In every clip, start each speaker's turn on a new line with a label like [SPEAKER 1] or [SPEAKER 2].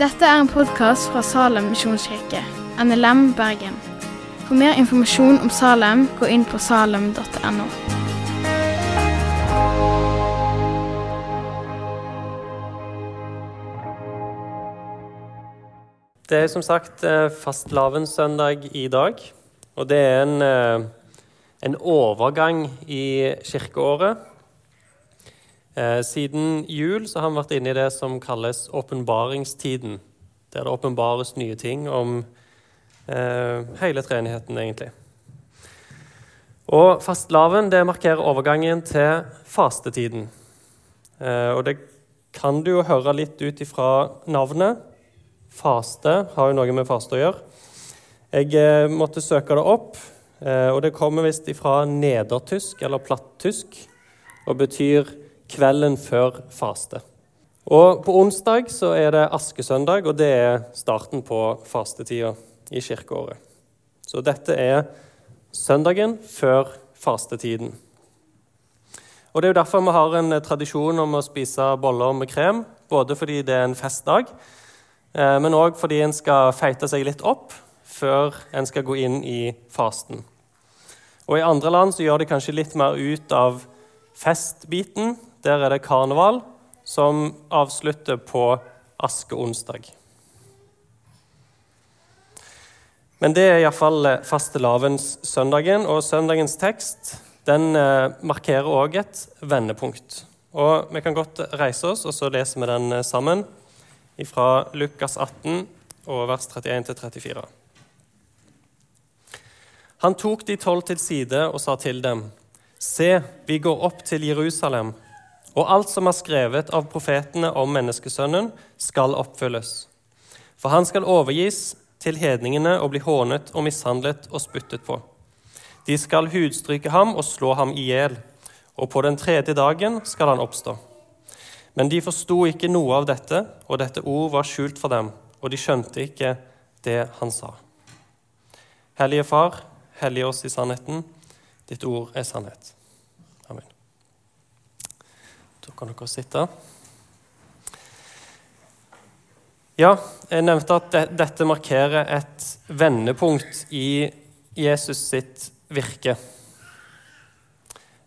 [SPEAKER 1] Dette er en podkast fra Salem misjonskirke, NLM Bergen. For mer informasjon om Salem, gå inn på salem.no.
[SPEAKER 2] Det er som sagt eh, fastelavnssøndag i dag. Og det er en, eh, en overgang i kirkeåret. Eh, siden jul så har vi vært inne i det som kalles åpenbaringstiden. Der det åpenbares nye ting om eh, hele treenigheten, egentlig. Og fastelavn det markerer overgangen til fastetiden. Eh, og det kan du jo høre litt ut ifra navnet. Faste har jo noe med faste å gjøre. Jeg eh, måtte søke det opp, eh, og det kommer visst fra nedertysk eller plattysk og betyr 'kvelden før faste'. Og På onsdag så er det askesøndag, og det er starten på fastetida i kirkeåret. Så dette er søndagen før fastetiden. Og Det er jo derfor vi har en tradisjon om å spise boller med krem. Både fordi det er en festdag, Eh, men òg fordi en skal feite seg litt opp før en skal gå inn i fasten. Og I andre land så gjør de kanskje litt mer ut av festbiten. Der er det karneval, som avslutter på askeonsdag. Men det er iallfall eh, fastelavnssøndagen, og søndagens tekst den eh, markerer òg et vendepunkt. Og Vi kan godt reise oss, og så leser vi den sammen fra Lukas 18, vers 31-34. Han tok de tolv til side og sa til dem.: Se, vi går opp til Jerusalem, og alt som er skrevet av profetene om menneskesønnen, skal oppfylles. For han skal overgis til hedningene og bli hånet og mishandlet og spyttet på. De skal hudstryke ham og slå ham i hjel, og på den tredje dagen skal han oppstå. Men de forsto ikke noe av dette, og dette ord var skjult for dem, og de skjønte ikke det han sa. Hellige Far, hellige oss i sannheten. Ditt ord er sannhet. Da kan dere sitte. Ja, jeg nevnte at dette markerer et vendepunkt i Jesus sitt virke.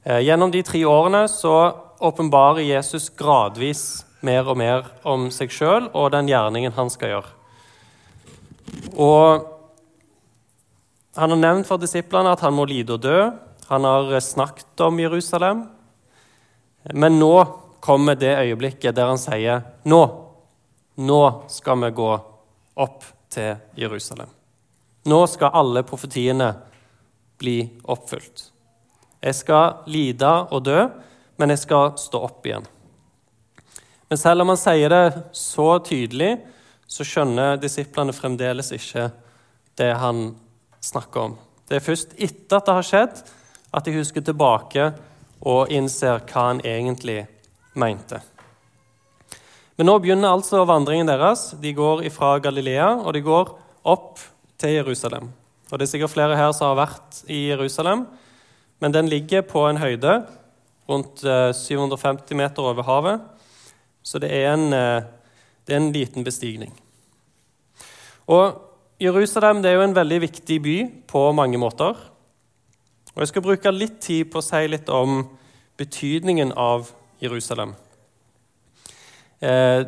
[SPEAKER 2] Eh, gjennom de tre årene så åpenbarer Jesus gradvis mer og mer om seg sjøl og den gjerningen han skal gjøre. Og han har nevnt for disiplene at han må lide og dø. Han har snakket om Jerusalem. Men nå kommer det øyeblikket der han sier nå, nå skal vi gå opp til Jerusalem. Nå skal alle profetiene bli oppfylt. Jeg skal lide og dø, men jeg skal stå opp igjen. Men selv om han sier det så tydelig, så skjønner disiplene fremdeles ikke det han snakker om. Det er først etter at det har skjedd, at de husker tilbake og innser hva han egentlig mente. Men nå begynner altså vandringen deres. De går fra Galilea og de går opp til Jerusalem. Og Det er sikkert flere her som har vært i Jerusalem, men den ligger på en høyde rundt 750 eh, meter over havet. Så det er en, eh, det er en liten bestigning. Og Jerusalem er jo en veldig viktig by på mange måter. Og Jeg skal bruke litt tid på å si litt om betydningen av Jerusalem. Eh,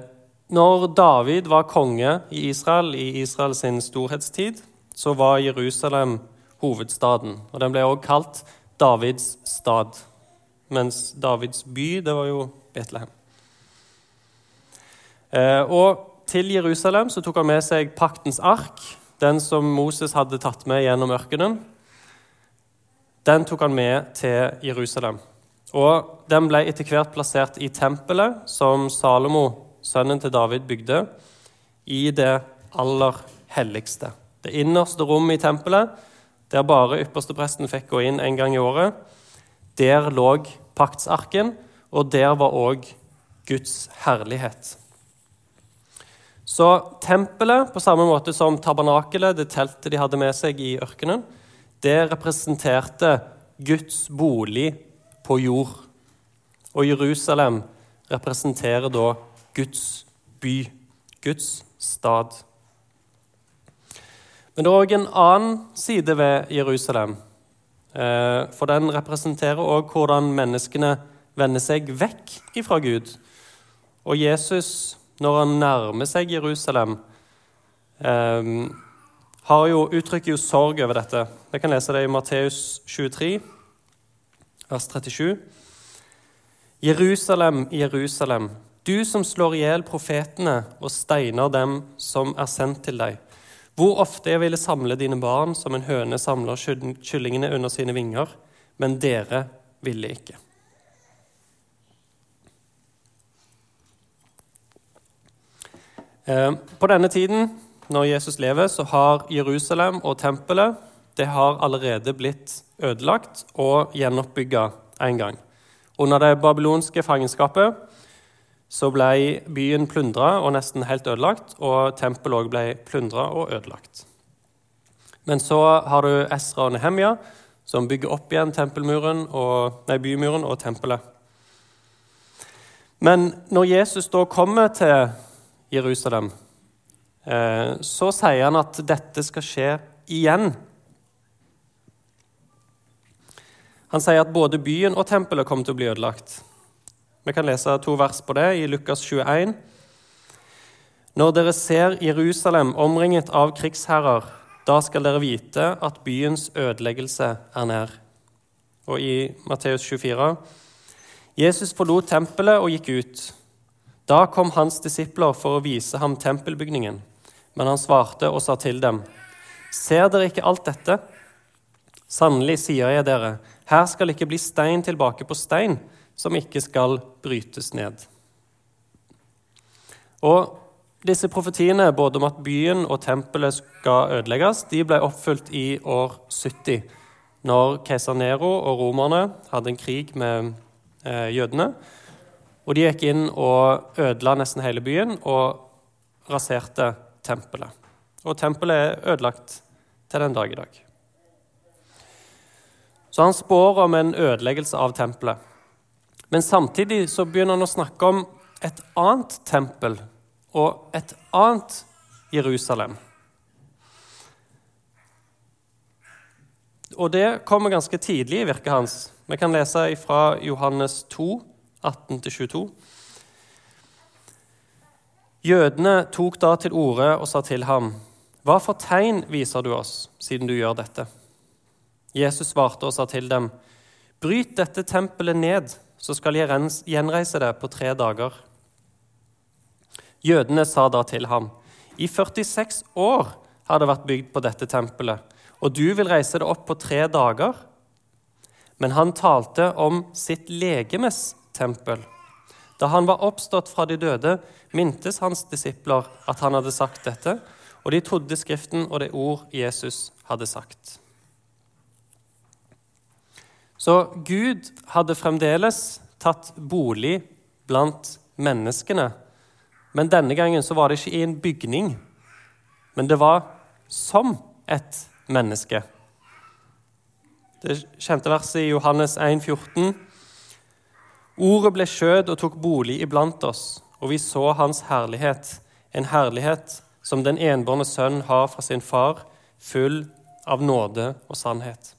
[SPEAKER 2] når David var konge i Israel i Israels storhetstid, så var Jerusalem hovedstaden. Og Den ble også kalt Davids stad mens Davids by, det var jo Betlehem. Eh, og til Jerusalem så tok han med seg paktens ark, den som Moses hadde tatt med gjennom ørkenen. Den tok han med til Jerusalem. Og Den ble etter hvert plassert i tempelet som Salomo, sønnen til David, bygde, i det aller helligste. Det innerste rommet i tempelet, der bare ypperstepresten fikk gå inn en gang i året. Der lå paktsarken, og der var òg Guds herlighet. Så tempelet, på samme måte som tabernakelet, det teltet de hadde med seg i ørkenen, det representerte Guds bolig på jord. Og Jerusalem representerer da Guds by, Guds stad. Men det er òg en annen side ved Jerusalem. Eh, for den representerer òg hvordan menneskene vender seg vekk ifra Gud. Og Jesus, når han nærmer seg Jerusalem, eh, har jo, uttrykker jo sorg over dette. Vi kan lese det i Matteus 23, vers 37. Jerusalem, Jerusalem, du som slår i hjel profetene og steiner dem som er sendt til deg. Hvor ofte jeg ville samle dine barn som en høne samler kyllingene under sine vinger, men dere ville ikke. Eh, på denne tiden, når Jesus lever, så har Jerusalem og tempelet det har allerede blitt ødelagt og gjenoppbygga en gang. Under det babylonske fangenskapet så ble byen plundra og nesten helt ødelagt, og tempelet òg ble plundra og ødelagt. Men så har du Esra og Nehemia, som bygger opp igjen og, nei, bymuren og tempelet. Men når Jesus da kommer til Jerusalem, så sier han at dette skal skje igjen. Han sier at både byen og tempelet kommer til å bli ødelagt. Vi kan lese to vers på det i Lukas 21. Når dere ser Jerusalem omringet av krigsherrer, da skal dere vite at byens ødeleggelse er nær. Og i Matteus 24.: Jesus forlot tempelet og gikk ut. Da kom hans disipler for å vise ham tempelbygningen. Men han svarte og sa til dem.: Ser dere ikke alt dette? Sannelig sier jeg dere, her skal ikke bli stein tilbake på stein som ikke skal brytes ned. Og disse profetiene både om at byen og tempelet skal ødelegges, de ble oppfylt i år 70, når keiser Nero og romerne hadde en krig med eh, jødene. Og de gikk inn og ødela nesten hele byen og raserte tempelet. Og tempelet er ødelagt til den dag i dag. Så han spår om en ødeleggelse av tempelet. Men samtidig så begynner han å snakke om et annet tempel og et annet Jerusalem. Og det kommer ganske tidlig i virket hans. Vi kan lese fra Johannes 2, 18-22. Jødene tok da til orde og sa til ham, Hva for tegn viser du oss, siden du gjør dette? Jesus svarte og sa til dem, Bryt dette tempelet ned, så skal jeg gjenreise det på tre dager. Jødene sa da til ham, i 46 år har det vært bygd på dette tempelet, og du vil reise det opp på tre dager? Men han talte om sitt legemes tempel. Da han var oppstått fra de døde, mintes hans disipler at han hadde sagt dette, og de trodde Skriften og det ord Jesus hadde sagt. Så Gud hadde fremdeles tatt bolig blant menneskene. Men denne gangen så var det ikke i en bygning, men det var som et menneske. Det kjente verset i Johannes 1, 14. Ordet ble skjød og tok bolig iblant oss, og vi så hans herlighet, en herlighet som den enbårne sønn har fra sin far, full av nåde og sannhet.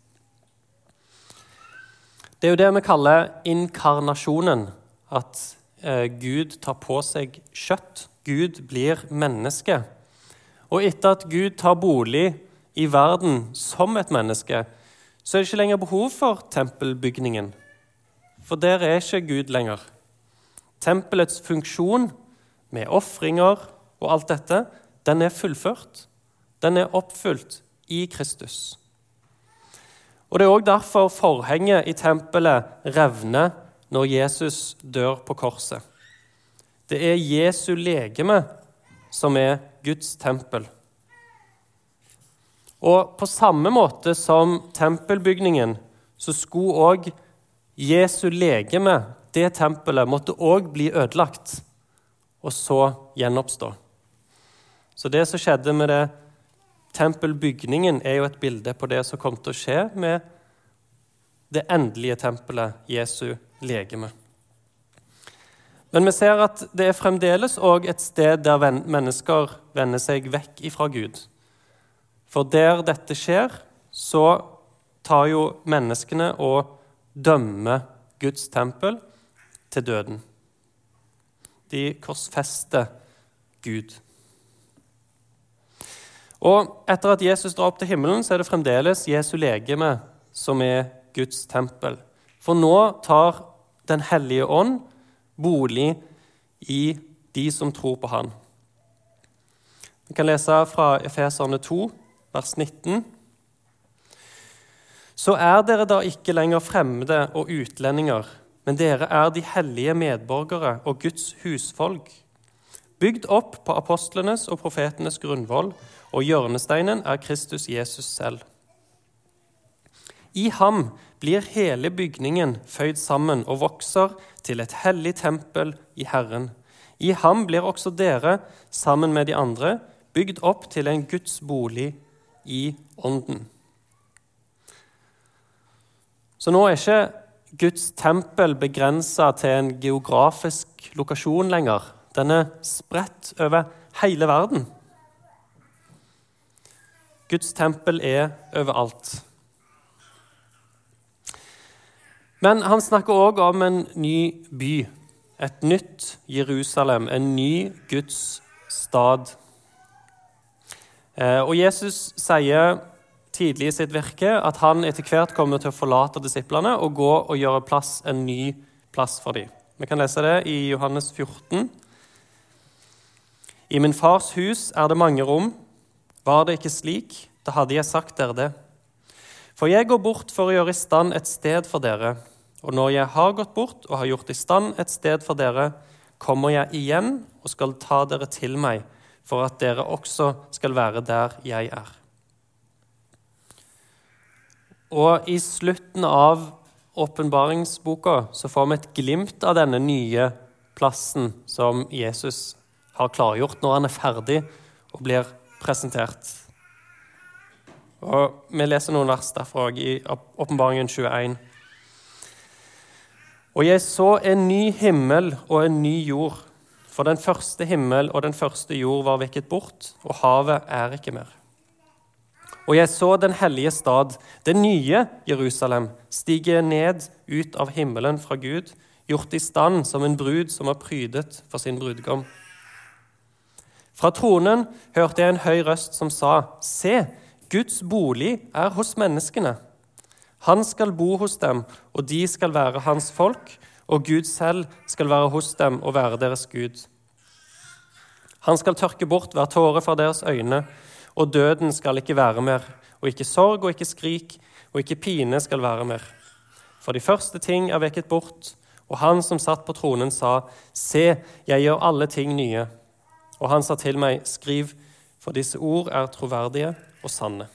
[SPEAKER 2] Det er jo det vi kaller inkarnasjonen. At eh, Gud tar på seg kjøtt. Gud blir menneske. Og etter at Gud tar bolig i verden som et menneske, så er det ikke lenger behov for tempelbygningen. For der er ikke Gud lenger. Tempelets funksjon med ofringer og alt dette, den er fullført. Den er oppfylt i Kristus. Og Det er òg derfor forhenget i tempelet revner når Jesus dør på korset. Det er Jesu legeme som er Guds tempel. Og på samme måte som tempelbygningen, så skulle òg Jesu legeme, det tempelet, måtte òg bli ødelagt, og så gjenoppstå. Så det som skjedde med det Tempelbygningen er jo et bilde på det som kom til å skje med det endelige tempelet, Jesu legeme. Men vi ser at det er fremdeles òg et sted der mennesker vender seg vekk ifra Gud. For der dette skjer, så tar jo menneskene og dømmer Guds tempel til døden. De korsfester Gud. Og etter at Jesus drar opp til himmelen, så er det fremdeles Jesu legeme som er Guds tempel. For nå tar Den hellige ånd bolig i de som tror på Han. Vi kan lese fra Efeserne 2, vers 19. Så er dere da ikke lenger fremmede og utlendinger, men dere er de hellige medborgere og Guds husfolk, bygd opp på apostlenes og profetenes grunnvoll, og hjørnesteinen er Kristus Jesus selv. I ham blir hele bygningen føyd sammen og vokser til et hellig tempel i Herren. I ham blir også dere, sammen med de andre, bygd opp til en Guds bolig i Ånden. Så nå er ikke Guds tempel begrensa til en geografisk lokasjon lenger. Den er spredt over hele verden. Guds tempel er overalt. Men han snakker òg om en ny by, et nytt Jerusalem, en ny Guds stad. Eh, og Jesus sier tidlig i sitt virke at han etter hvert kommer til å forlate disiplene og gå og gjøre plass, en ny plass for dem. Vi kan lese det i Johannes 14. I min fars hus er det mange rom. Var det ikke slik, da hadde jeg sagt dere det. For jeg går bort for å gjøre i stand et sted for dere. Og når jeg har gått bort og har gjort i stand et sted for dere, kommer jeg igjen og skal ta dere til meg, for at dere også skal være der jeg er. Og i slutten av åpenbaringsboka så får vi et glimt av denne nye plassen som Jesus har klargjort når han er ferdig og blir presentert. Og Vi leser noen vers derfra i Åpenbaringen 21. Og jeg så en ny himmel og en ny jord, for den første himmel og den første jord var vekket bort, og havet er ikke mer. Og jeg så den hellige stad, det nye Jerusalem, stige ned ut av himmelen fra Gud, gjort i stand som en brud som er prydet for sin brudgom. Fra tronen hørte jeg en høy røst som sa, Se, Guds bolig er hos menneskene. Han skal bo hos dem, og de skal være hans folk, og Gud selv skal være hos dem og være deres Gud. Han skal tørke bort hver tåre fra deres øyne, og døden skal ikke være mer, og ikke sorg og ikke skrik og ikke pine skal være mer. For de første ting er vekket bort, og han som satt på tronen, sa, Se, jeg gjør alle ting nye. Og han sa til meg, Skriv, for disse ord er troverdige og sanne.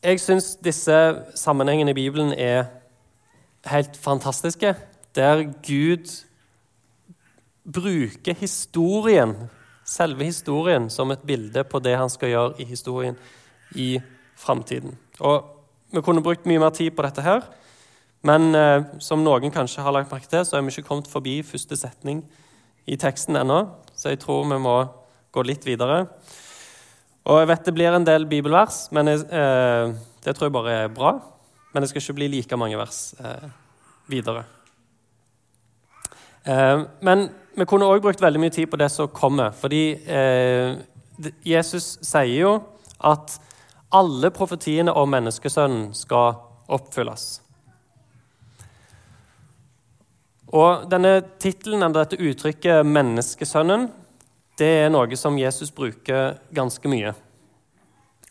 [SPEAKER 2] Jeg syns disse sammenhengene i Bibelen er helt fantastiske, der Gud bruker historien, selve historien, som et bilde på det han skal gjøre i historien i framtiden. Vi kunne brukt mye mer tid på dette her, men eh, som noen kanskje har lagt merke til, så er vi ikke kommet forbi første setning i teksten ennå, så jeg tror vi må gå litt videre. Og jeg vet det blir en del bibelvers, men jeg, eh, det tror jeg bare er bra. Men det skal ikke bli like mange vers eh, videre. Eh, men vi kunne òg brukt veldig mye tid på det som kommer. Fordi eh, Jesus sier jo at alle profetiene om menneskesønnen skal oppfylles. Og denne Tittelen eller dette uttrykket 'menneskesønnen' det er noe som Jesus bruker ganske mye.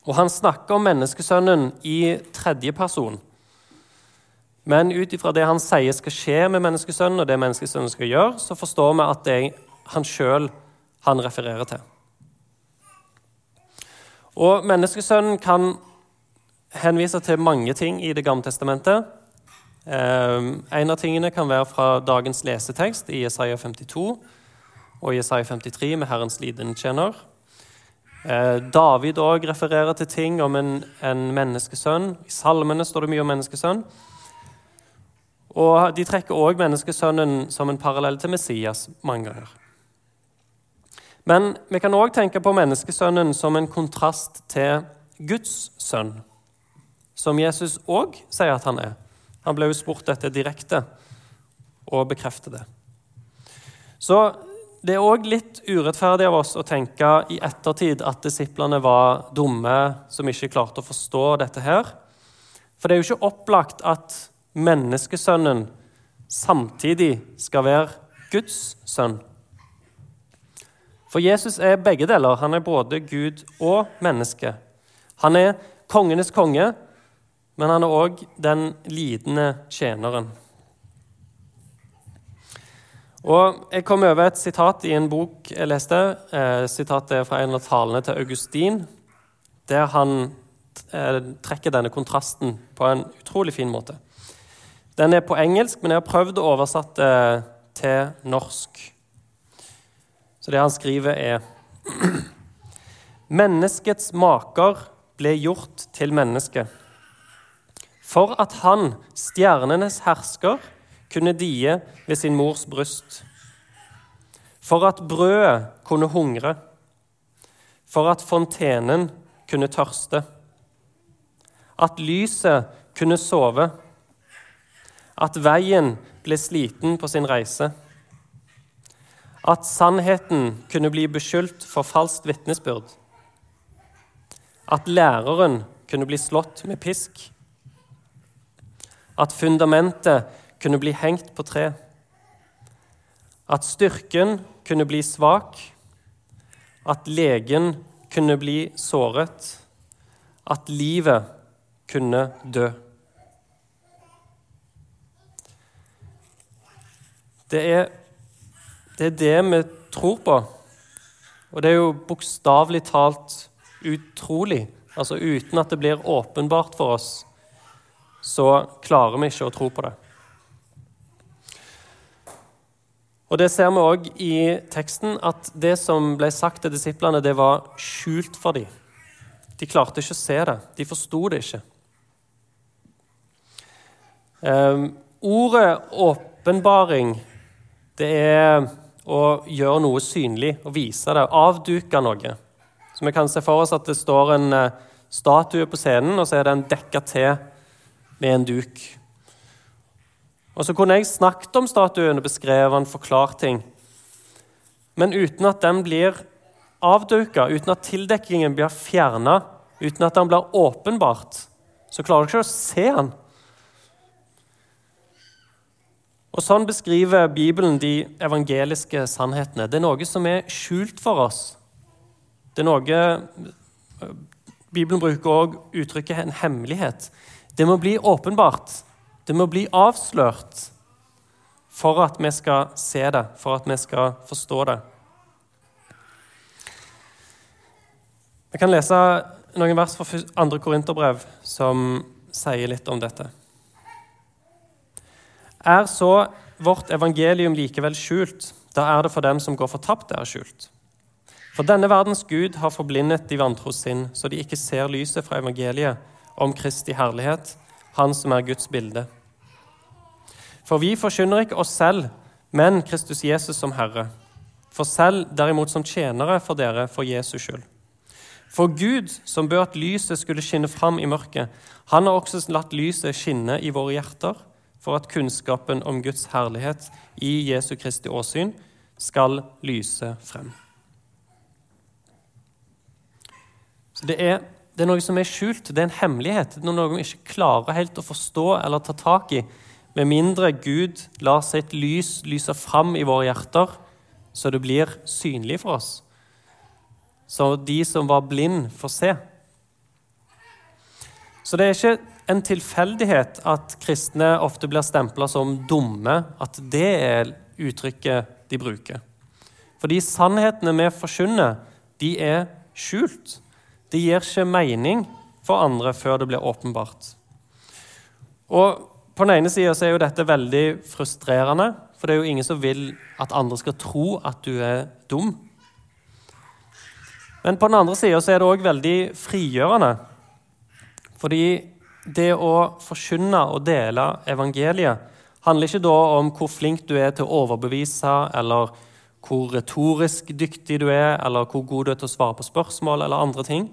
[SPEAKER 2] Og Han snakker om menneskesønnen i tredje person. Men ut ifra det han sier skal skje med menneskesønnen, og det menneskesønnen skal gjøre, så forstår vi at det er han sjøl han refererer til. Og Menneskesønnen kan henvise til mange ting i Det gamle testamentet. Ehm, en av tingene kan være fra dagens lesetekst i Jesaja 52 og Jesaja 53 med Herrens lidende tjener. Eh, David òg refererer til ting om en, en, menneskesønn. I salmene står det mye om menneskesønn. Og de trekker òg menneskesønnen som en parallell til Messias mange ganger. Men vi kan òg tenke på menneskesønnen som en kontrast til Guds sønn, som Jesus òg sier at han er. Han ble jo spurt dette direkte og bekrefter det. Så det er òg litt urettferdig av oss å tenke i ettertid at disiplene var dumme som ikke klarte å forstå dette her. For det er jo ikke opplagt at menneskesønnen samtidig skal være Guds sønn. For Jesus er begge deler. Han er både Gud og menneske. Han er kongenes konge, men han er òg den lidende tjeneren. Og Jeg kom over et sitat i en bok jeg leste. Eh, sitatet er fra en av talene til Augustin, der han eh, trekker denne kontrasten på en utrolig fin måte. Den er på engelsk, men jeg har prøvd å oversette det til norsk. Så det han skriver, er Menneskets maker ble gjort til menneske. For at han, stjernenes hersker, kunne die ved sin mors bryst. For at brødet kunne hungre. For at fontenen kunne tørste. At lyset kunne sove. At veien ble sliten på sin reise. At sannheten kunne bli beskyldt for falskt vitnesbyrd. At læreren kunne bli slått med pisk. At fundamentet kunne bli hengt på tre. At styrken kunne bli svak. At legen kunne bli såret. At livet kunne dø. Det er, det er det vi tror på. Og det er jo bokstavelig talt utrolig. Altså uten at det blir åpenbart for oss, så klarer vi ikke å tro på det. Og Det ser vi òg i teksten, at det som ble sagt til disiplene, det var skjult for dem. De klarte ikke å se det. De forsto det ikke. Um, ordet åpenbaring, det er å gjøre noe synlig og vise det. Avduke noe. Så Vi kan se for oss at det står en uh, statue på scenen, og så er den dekka til med en duk. Og så kunne jeg snakket om statuen og beskrevet den, forklart ting. Men uten at den blir avduka, uten at tildekkingen blir fjerna, uten at den blir åpenbart, så klarer du ikke å se den. Og Sånn beskriver Bibelen de evangeliske sannhetene. Det er noe som er skjult for oss. Det er noe Bibelen bruker også uttrykket 'en hemmelighet'. Det må bli åpenbart. Det må bli avslørt for at vi skal se det, for at vi skal forstå det. Vi kan lese noen vers fra 2. Korinterbrev som sier litt om dette. Er så vårt evangelium likevel skjult, da er det for dem som går fortapt, det er skjult. For denne verdens Gud har forblindet de vantro sinn, så de ikke ser lyset fra evangeliet om Kristi herlighet, Han som er Guds bilde. For vi forkynner ikke oss selv, men Kristus Jesus som Herre. For selv derimot som tjenere for dere for Jesus skyld. For Gud, som bør at lyset skulle skinne fram i mørket, han har også latt lyset skinne i våre hjerter, for at kunnskapen om Guds herlighet i Jesu Kristi åsyn skal lyse frem. Så det er, det er noe som er skjult, det er en hemmelighet. Det er noe vi ikke klarer helt å forstå eller ta tak i med mindre Gud lar sitt lys lyse fram i våre hjerter, så det blir synlig for oss. Så de som var blind, får se. Så det er ikke en tilfeldighet at kristne ofte blir stempla som dumme, at det er uttrykket de bruker. Fordi sannhetene vi forkynner, de er skjult. De gir ikke mening for andre før det blir åpenbart. Og på den ene sida er jo dette veldig frustrerende, for det er jo ingen som vil at andre skal tro at du er dum. Men på den andre sida er det òg veldig frigjørende. Fordi det å forkynne og dele evangeliet handler ikke da om hvor flink du er til å overbevise, eller hvor retorisk dyktig du er, eller hvor god du er til å svare på spørsmål eller andre ting.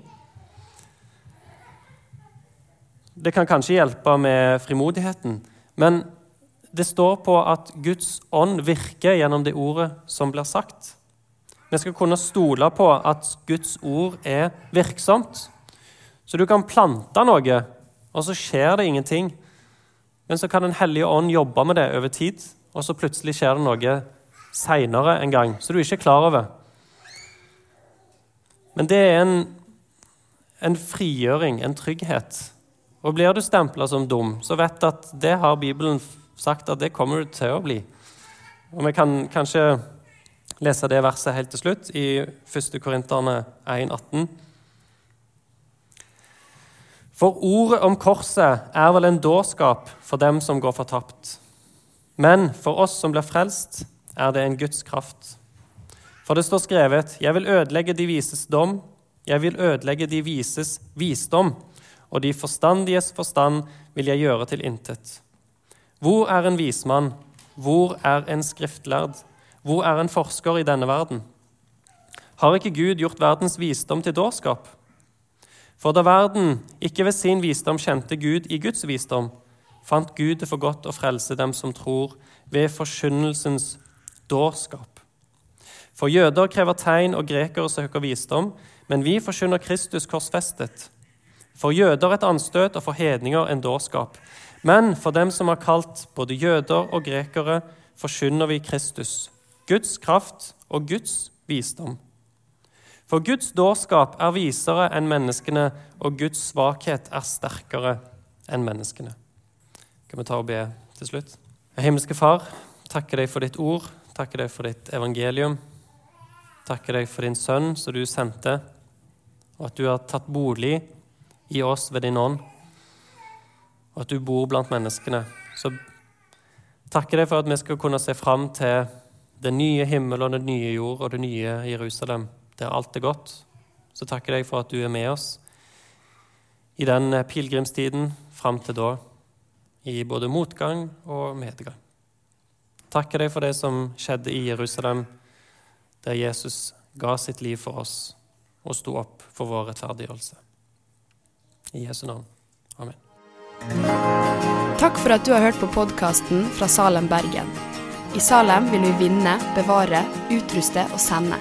[SPEAKER 2] Det kan kanskje hjelpe med frimodigheten, men det står på at Guds ånd virker gjennom det ordet som blir sagt. Vi skal kunne stole på at Guds ord er virksomt. Så du kan plante noe, og så skjer det ingenting. Men så kan Den hellige ånd jobbe med det over tid, og så plutselig skjer det noe seinere en gang så du ikke er klar over. Men det er en, en frigjøring, en trygghet. Og blir du stempla som dum, så vet du at det har Bibelen sagt at det kommer du til å bli. Og Vi kan kanskje lese det verset helt til slutt, i 1. Korinterne 1,18. For ordet om korset er vel en dårskap for dem som går fortapt. Men for oss som blir frelst, er det en Guds kraft. For det står skrevet:" Jeg vil ødelegge de vises dom, jeg vil ødelegge de vises visdom, og de forstandiges forstand vil jeg gjøre til intet. Hvor er en vismann? Hvor er en skriftlærd? Hvor er en forsker i denne verden? Har ikke Gud gjort verdens visdom til dårskap? For da verden ikke ved sin visdom kjente Gud i Guds visdom, fant Gud det for godt å frelse dem som tror, ved forkynnelsens dårskap. For jøder krever tegn, og grekere søker visdom, men vi forkynner Kristus korsfestet. For jøder et anstøt, og for hedninger en dårskap. Men for dem som har kalt både jøder og grekere, forkynner vi Kristus, Guds kraft og Guds visdom. For Guds dårskap er visere enn menneskene, og Guds svakhet er sterkere enn menneskene. Kan vi ta og be til slutt? Himmelske Far, takker deg for ditt ord, takker deg for ditt evangelium. Takker deg for din sønn som du sendte, og at du har tatt bolig i oss ved din ånd og at du bor blant menneskene. Så takker deg for at vi skal kunne se fram til den nye himmel og den nye jord og det nye Jerusalem, der alt er godt. Så takker deg for at du er med oss i den pilegrimstiden fram til da, i både motgang og medgang. Takker deg for det som skjedde i Jerusalem, der Jesus ga sitt liv for oss og sto opp for vår rettferdiggjørelse. I Jesu navn. Amen.
[SPEAKER 3] Takk for at du har hørt på podkasten fra Salem, Bergen. I Salem vil vi vinne, bevare, utruste og sende.